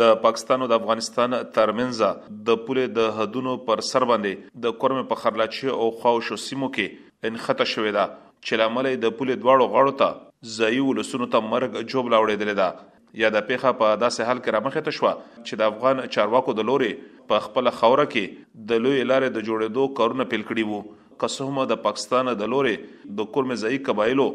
د پاکستان او د افغانستان ترمنځ د پولې د حدونو پر سر باندې د کورمې په خرلاچې او خواوشو سیمو کې انخته شوې ده چې له امله یې د پولې دواړو غاړو ته ځایي ولسونو ته مرګ ژوبله اوړېدلې ده. یاده پېښه په داسې حال کې رامخې ته شوه چې د افغان چارواکو د لورې په خپله خاوره کې د لویې لارې د جوړېدو کارونه پیل کړي وو که څه هم د پاکستان د لورې د کورمې ځایي قبایلو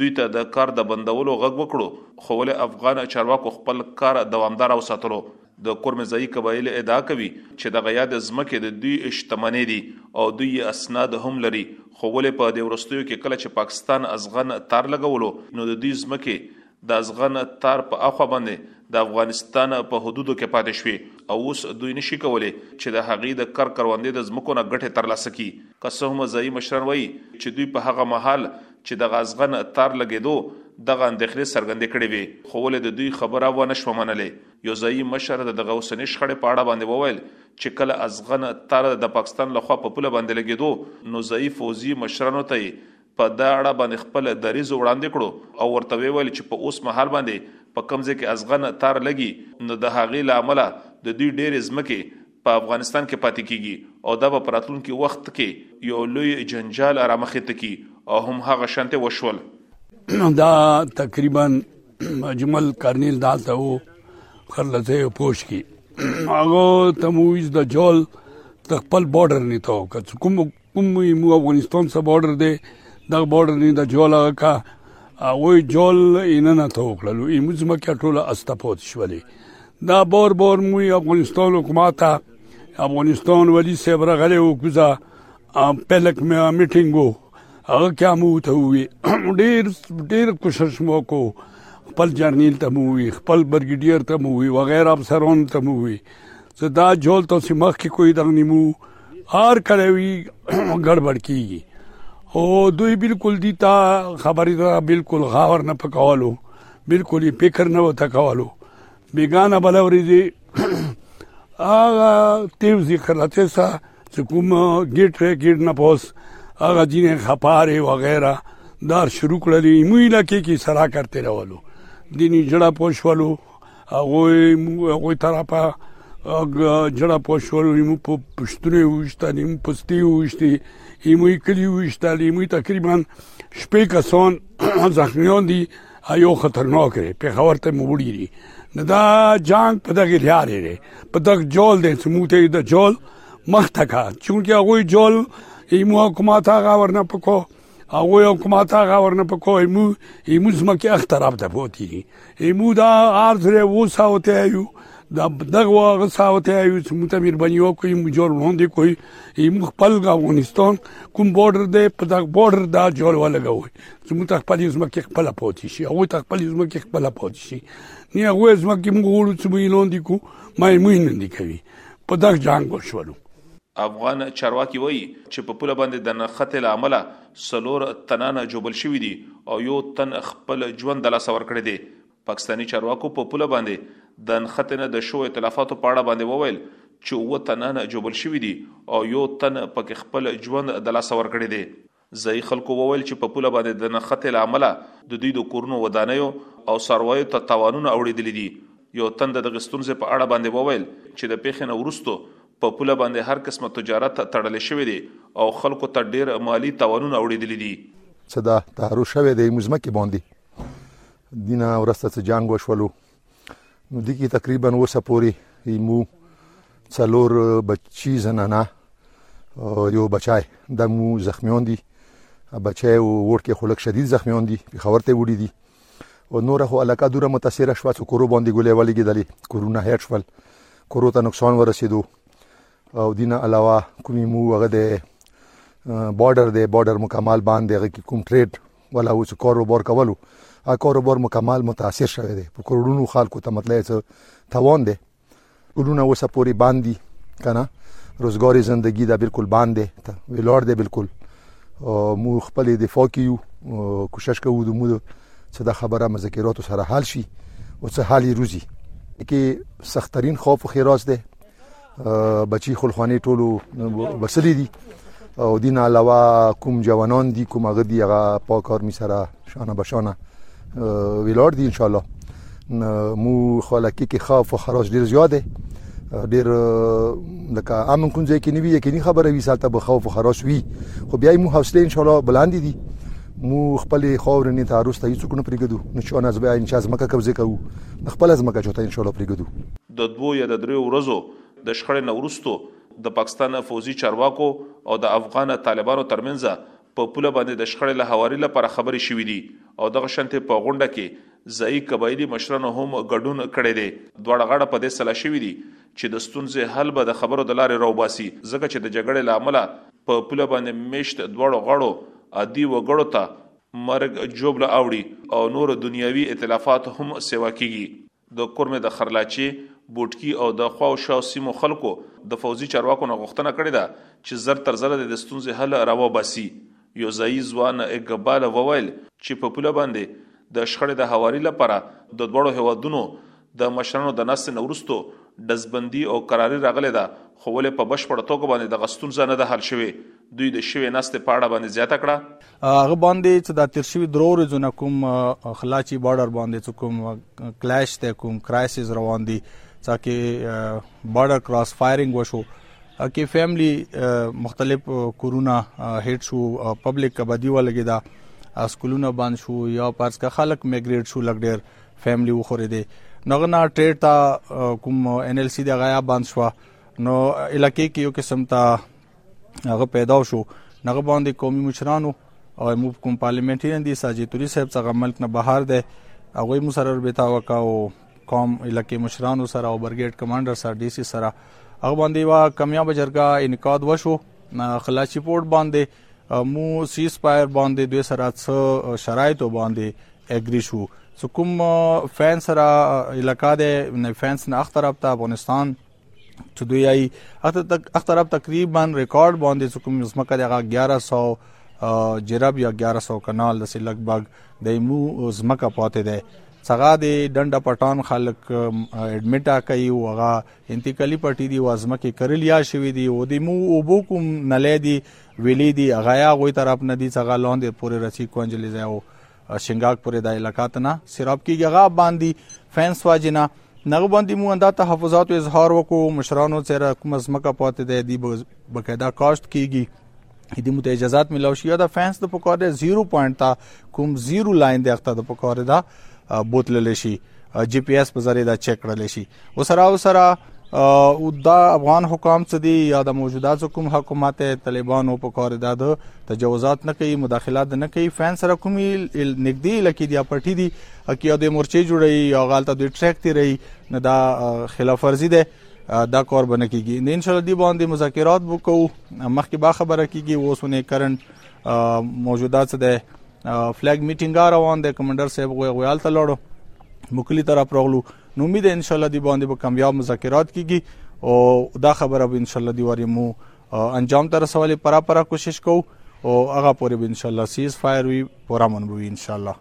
دوی ته د کار د بندولو غږ وکړو خو ولې افغان چارواکو خپل کار دوامداره وساتلو؟ د کورمې ځايي قبایل ادعا کوي چې دغه یادې ځمکې د دوی شتمنې دي او دوی یې اسناد هم لري خو ولې په دې وروستیو کې کله چې پاکستان ازغن تار لګولو نو د دوی ځمکې د ازغن تار په اخوا باندې د افغانستان په حدودو کې پاتې شوې او اوس دوی نشي کولی چې د هغې د کر کروندې د ځمکو نه ګټې ترلاسه کړي که څه هم ځايي مشران وایي چې دوی په هغه مهال چې د غازغن تار لګېدو دغه اندېښنې څرګندې کړې وې، خو ولې د دوی خبره ونه شوه منلې. یو ځايي مشر د دغه اوسني شخړې په اړه باندې وویل، چې کله ازغن تار د پاکستان له خوا په پوله باندې لګېدو، نو ځايي فوځي مشرانو ته یې په دا اړه باندې خپل دریځ وړاندې کړو او ورته ویې ویل، چې په اوس مهال باندې په کوم ځای کې ازغن تار لګي، نو د هغې له امله د دوی ډېرې ځمکې په افغانستان کې پاتې کیږي او دا به په راتلونکي وخت کې یو لوی جنجال رامخې ته کی او هم هغه شانته وشول دا تقریبا اجمل کرنیل دالته وو خلته پوش کی هغه تمویز د جول تخپل بارډر نه تو که کوم کوم مو افغانستان سره بارډر دی دا بارډر نه د جول هغه کا هغه جول ان نه ته وکړلو ایمو زمکه ټوله استپوت شولې دا بار بار مو افغانستان حکومت افغانستان ولی صاحب راغلی او کوزه پهلک مې میټینګ وو هغه کې مو ته وی ډیر ډیر کوشش مو کو خپل جرنیل ته مو وی خپل برګډیر ته مو وی وغیرہ افسرون ته مو وی زه دا جول تاسو مخ کې کوی دغه نیمو هر کله وی ګړبړ کیږي او دوی بالکل دی تا خبرې دا بالکل غاور نه پکولو بالکل یې فکر نه وته کولو بیگانه بلوري دي هغه تیو ذکر لته سا چې کوم ګیټ ری ګیټ نه پوس هغه جینې خپاره وغیرہ دار شروع کړلې مویلا کې کی سرا کرتے راولو دیني جړه پوښولو هغه هغه طرفه جړه پوشول مو په پښتنې وشتل مو پستی وشتي مو کلی وشتل مو تقریبا شپې کسان زخمیان دي ایو خطرناک دی په خبر ته مو وړي دي دا جنگ په دغه لار دی په دغه جول دی چې موته د جول مخته کا چونکی هغه جول ایمو حکومت هغه ورنه پکو هغه یو کومه تا غور نه پکو ایمو ایمو زما کې اخ طرف ته پوتی ایمو دا ارز له وسه وته یو دا دغه واغه ساوته یو چې موږ ته مهرباني وکړي موږ جوړ وړاندې کوي ایمو خپل افغانستان کوم بارډر دی په دغه بارډر دا جوړ ولګوي چې موږ ته خپل ځمکه کې خپل پاتې شي هغه ته خپل ځمکه کې خپل پاتې شي نه هغه ځمکه موږ وړو چې موږ لاندې کو ما یې موږ نه دی کوي په دغه جنگ وشولو افغان چارواکي وايي چې په پوله باندې د نښتې له امله څلور تنان ژوبل شوي دي او يو تن خپل ژوند د لاسه ورکړی دی. پاکستاني چارواکو په پوله باندې د نښتې نه د شوو اتلافاتو په اړه باندې وويل چې اووه تنان ژوبل شوي دي او يو تن پکې خپل ژوند د لاسه ورکړی دی. ځايي خلکو وویل چې په پوله باندې د نښتې له امله د دوی د کورونو ودانیو او څارویو ته تاوانونه اوړېدلي دي. یو تن د دغې ستونزې په اړه باندې وویل چې د پېښې نه وروسته په پوله باندې هر قسمه تجارت تړل شوی دی او خلکو ته ډېر مالي تاوانونه اوړېدلي دي. څه دا تهرو شوی دی مو ځمکې باندې دینه ورسته څه جنګ وشولو. نو دي کې تقریبا اوسه پوري مو څلور بچی زنانه یو بچای د مو زخمیون دي بچای او ور کې خلک شدید زخمیون دي په خبر ته وډی دي او نور خو علاقه دوره متاثر شو چې کورو باندې ګولې ولې کېدلې کورونا هیټ شول کورو ته نقصان ورسېدو او دینه علاوه کومې مو هغه د بارډر د بارډر مکمل باندې هغه کوم ټریډ ولا اوس کاروبار کولو ا کاروبار مکمل متاثر شوه دی په کروڑونو خلکو ته مطلب څه توان دی ټولونه اوسه پوری باندې کنه روزګاری زندگی دا بالکل باندې ته ویلور دی بالکل مو خپل دفاع کیو کوشش کوو د مو څه د خبره مذاکرات سره حل شي او څه حل روزي کې سخترین خوف خیراس دی بچی خلخوانې ټولو وسلې دي او دین علاوه کوم جوانان دي کوم هغه دی هغه پاک آرمی سره شانه بشانه ویلار دي ان شاء الله مو خلکی کې خوف او خراج ډیر زیات دی ډیر لکه امن کوم ځای کې نیوی یقیني خبره وی سالته به خوف او خراج وی خو بیا مو حوصله ان شاء الله بلند دي مو خپل خور نه تعرض ته هیڅ کو نه پرېګدو نو چې انا زبې ان شاء الله مکه کوزه کوو خپل از مکه چوته ان شاء الله پرېګدو د دوو یا د دریو ورځو د شخړې نه وروسته د پاکستان فوځي چارواکو او د افغان طالبانو ترمنځ په پوله باندې د شخړې له هواري لپاره خبرې شوي دي او دغه شانتې په غونډه کې ځايي قبایلي مشرانو هم ګډون کړی دی. دواړه غاړه په دې سلا شوي دي چې د ستونزې حل به د خبرو د لارې راوباسي ځکه چې د جګړې له امله په پوله باندې میشت دواړو غاړو عادي وګړو ته مرګ ژوبله اوړي او نور دنیاوي اتلافات هم سیوا کیږي. د کورمې د خرلاچې، بوټکي او د خوا او شاو سیمو خلکو د فوځي چارواکو نه غوښتنه کړې ده چې زر تر زره دې د ستونزې حل راوباسي. یو ځايي ځوان اقبال وویل چې په پوله باندې د شخړې د هواري لپاره د دواړو هېوادونو د مشرانو د ناستې نه وروسته ډزبندي او کراري راغلې ده خو ولې په بشپړه توګه باندې دغه ستونزه نه ده حل شوې. دوی د شوې ناستې په اړه باندې زیاته کړه. هغه باندې چې دا تیر شوي درو ورځو نه کوم خلاچی بارډر باندې چې کوم کلیش دی کوم کرایسز روان دي څاکه بارډر کراس فایرینګ وشو کې فیملی مختلف کورونا هیټ شو پبلک کبدی ولګی دا اسکولونه بند شو یا پرس کا خلک میګریټ شو لګ ډیر فیملی وخورې دي نغه نه ټریډ تا کوم ان ال سی د غیا بند شو نو علاقې کې یو قسم ته هغه پیدا شو نغه باندې قومي مشرانو او مو کوم پارلیمنټرین دي ساجیتوري صاحب څنګه ملک نه بهر دی هغه مو سره ربطا وکاو قوم الکه مشرانو سره او برګیډ کمانډر سره ډي سي سره هغه باندې وا کمیاب جرګه انعقاد وشو خلاصي پورت باندې مو سیس پایر باندې دوی سره څه شرایط باندې اګری شو سکوم فین سره علاقہ ده فینس نه اختراب ته افغانستان چې دوی یې اختراب تقریبا ریکارډ باندې چې کوم زمکه دغه 1100 جرب یا 1100 کانال د سلګ باغ د مو زمکه پاتې ده څنګه د ډنډ پټان خلک اډمیټا کوي او هغه انتقالي پټي دی وازمه کې کرلیا شوې دي او د مو اوبو کوم نلې دي ویلې دي هغه یا غوي طرف نه دي څنګه لاندې پورې رسی کونجلې ځای او شنګاګ پورې د علاقات نه سیراب کیږي هغه باندې فینس واجنه نغه باندې مو انده تحفظات اظهار وکړو مشرانو سره کوم زمکه پاتې ده دی بقاعده کاشت کیږي د مت اجازهات ملو شي دا فینس د پکاره 0 پوینټ تا کوم 0 لاین د اخته د پکاره دا بوتل لشي جی پی اس په ذریعه دا چک کړل شي او سره او سره او دا افغان حکام څه دي یا د موجوده کوم حکومت طالبانو په کار ده د تجاوزات نه کوي مداخلات نه کوي فین سره کومي نګدي لکه دی پټي دي کې د مورچې جوړي یا غالطه د ټریک تیری نه دا خلاف ورزي ده دا کار بنه کیږي نه ان شاء الله دی باندې مذاکرات وکړو مخکې با خبره کیږي اوسونه کرنٹ موجوده څه ده فلیګ میټینګ را روان دی کمانډر صاحب غوي غویال ته لړو مکلی طرف راغلو نو امید ان شاء الله دی باندې به کامیاب مذاکرات کیږي او دا خبره به ان شاء الله دی وری مو انجام تر سوالې پرا پرا کوشش کو او هغه پورې به ان شاء الله سیز فایر وی پورا من وی ان شاء الله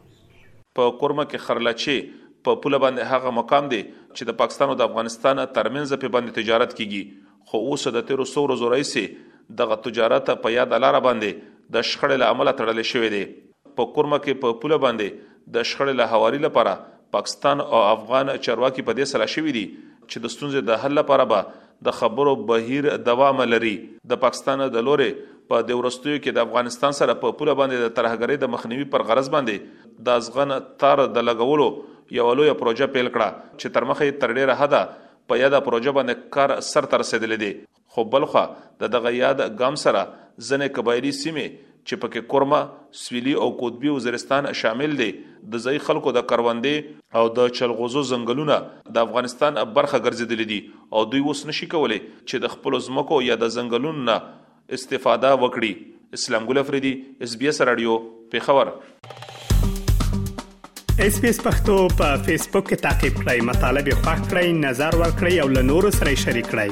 په کورمه کې خرلچې په پوله باندې هغه مقام دی چې د پاکستان او د افغانستان ترمنځ په باندې تجارت کیږي خو اوس د تېرو څو ورځو راهیسې دغه تجارت په یاده لاره باندې د شخړې له امله تړل شوی دی. په کورمه کې په پوله باندې د شخړې له هواري لپاره پاکستان او افغان چارواکي په دې سلا شوي دي چې د ستونزې د حل لپاره به د خبرو بهیر دوام لري. د پاکستان د لورې په دې وروستیو کې د افغانستان سره په پوله باندې د ترهګرۍ د مخنیوي پر غرض باندې د ازغن تار د لګولو یوه لویه پروژه پیل کړه چې تر مخه یې تر ډېره حده په یاده پروژه باندې کار سر ته رسیدلی دی خو بلخوا د دغه یاد ګام سره ځنې قبایلي سیمې چې پکې کورمه، سویلي او قطبي وزیرستان شامل دی د ځایي خلکو د کروندې او د چلغوزو ځنګلونه د افغانستان برخه ګرځیدلي دي او دوی اوس نشي کولی چې د خپلو ځمکو یا د ځنګلونو نه استفاده وکړي اسلام ګل افریدي اس بي اس رادیو پیښور اس پی اس پختو په فیسبوک کې تا کې پلی مطلب یو فاک کړئ نظر ور کړئ او له نورو سره شریک کړئ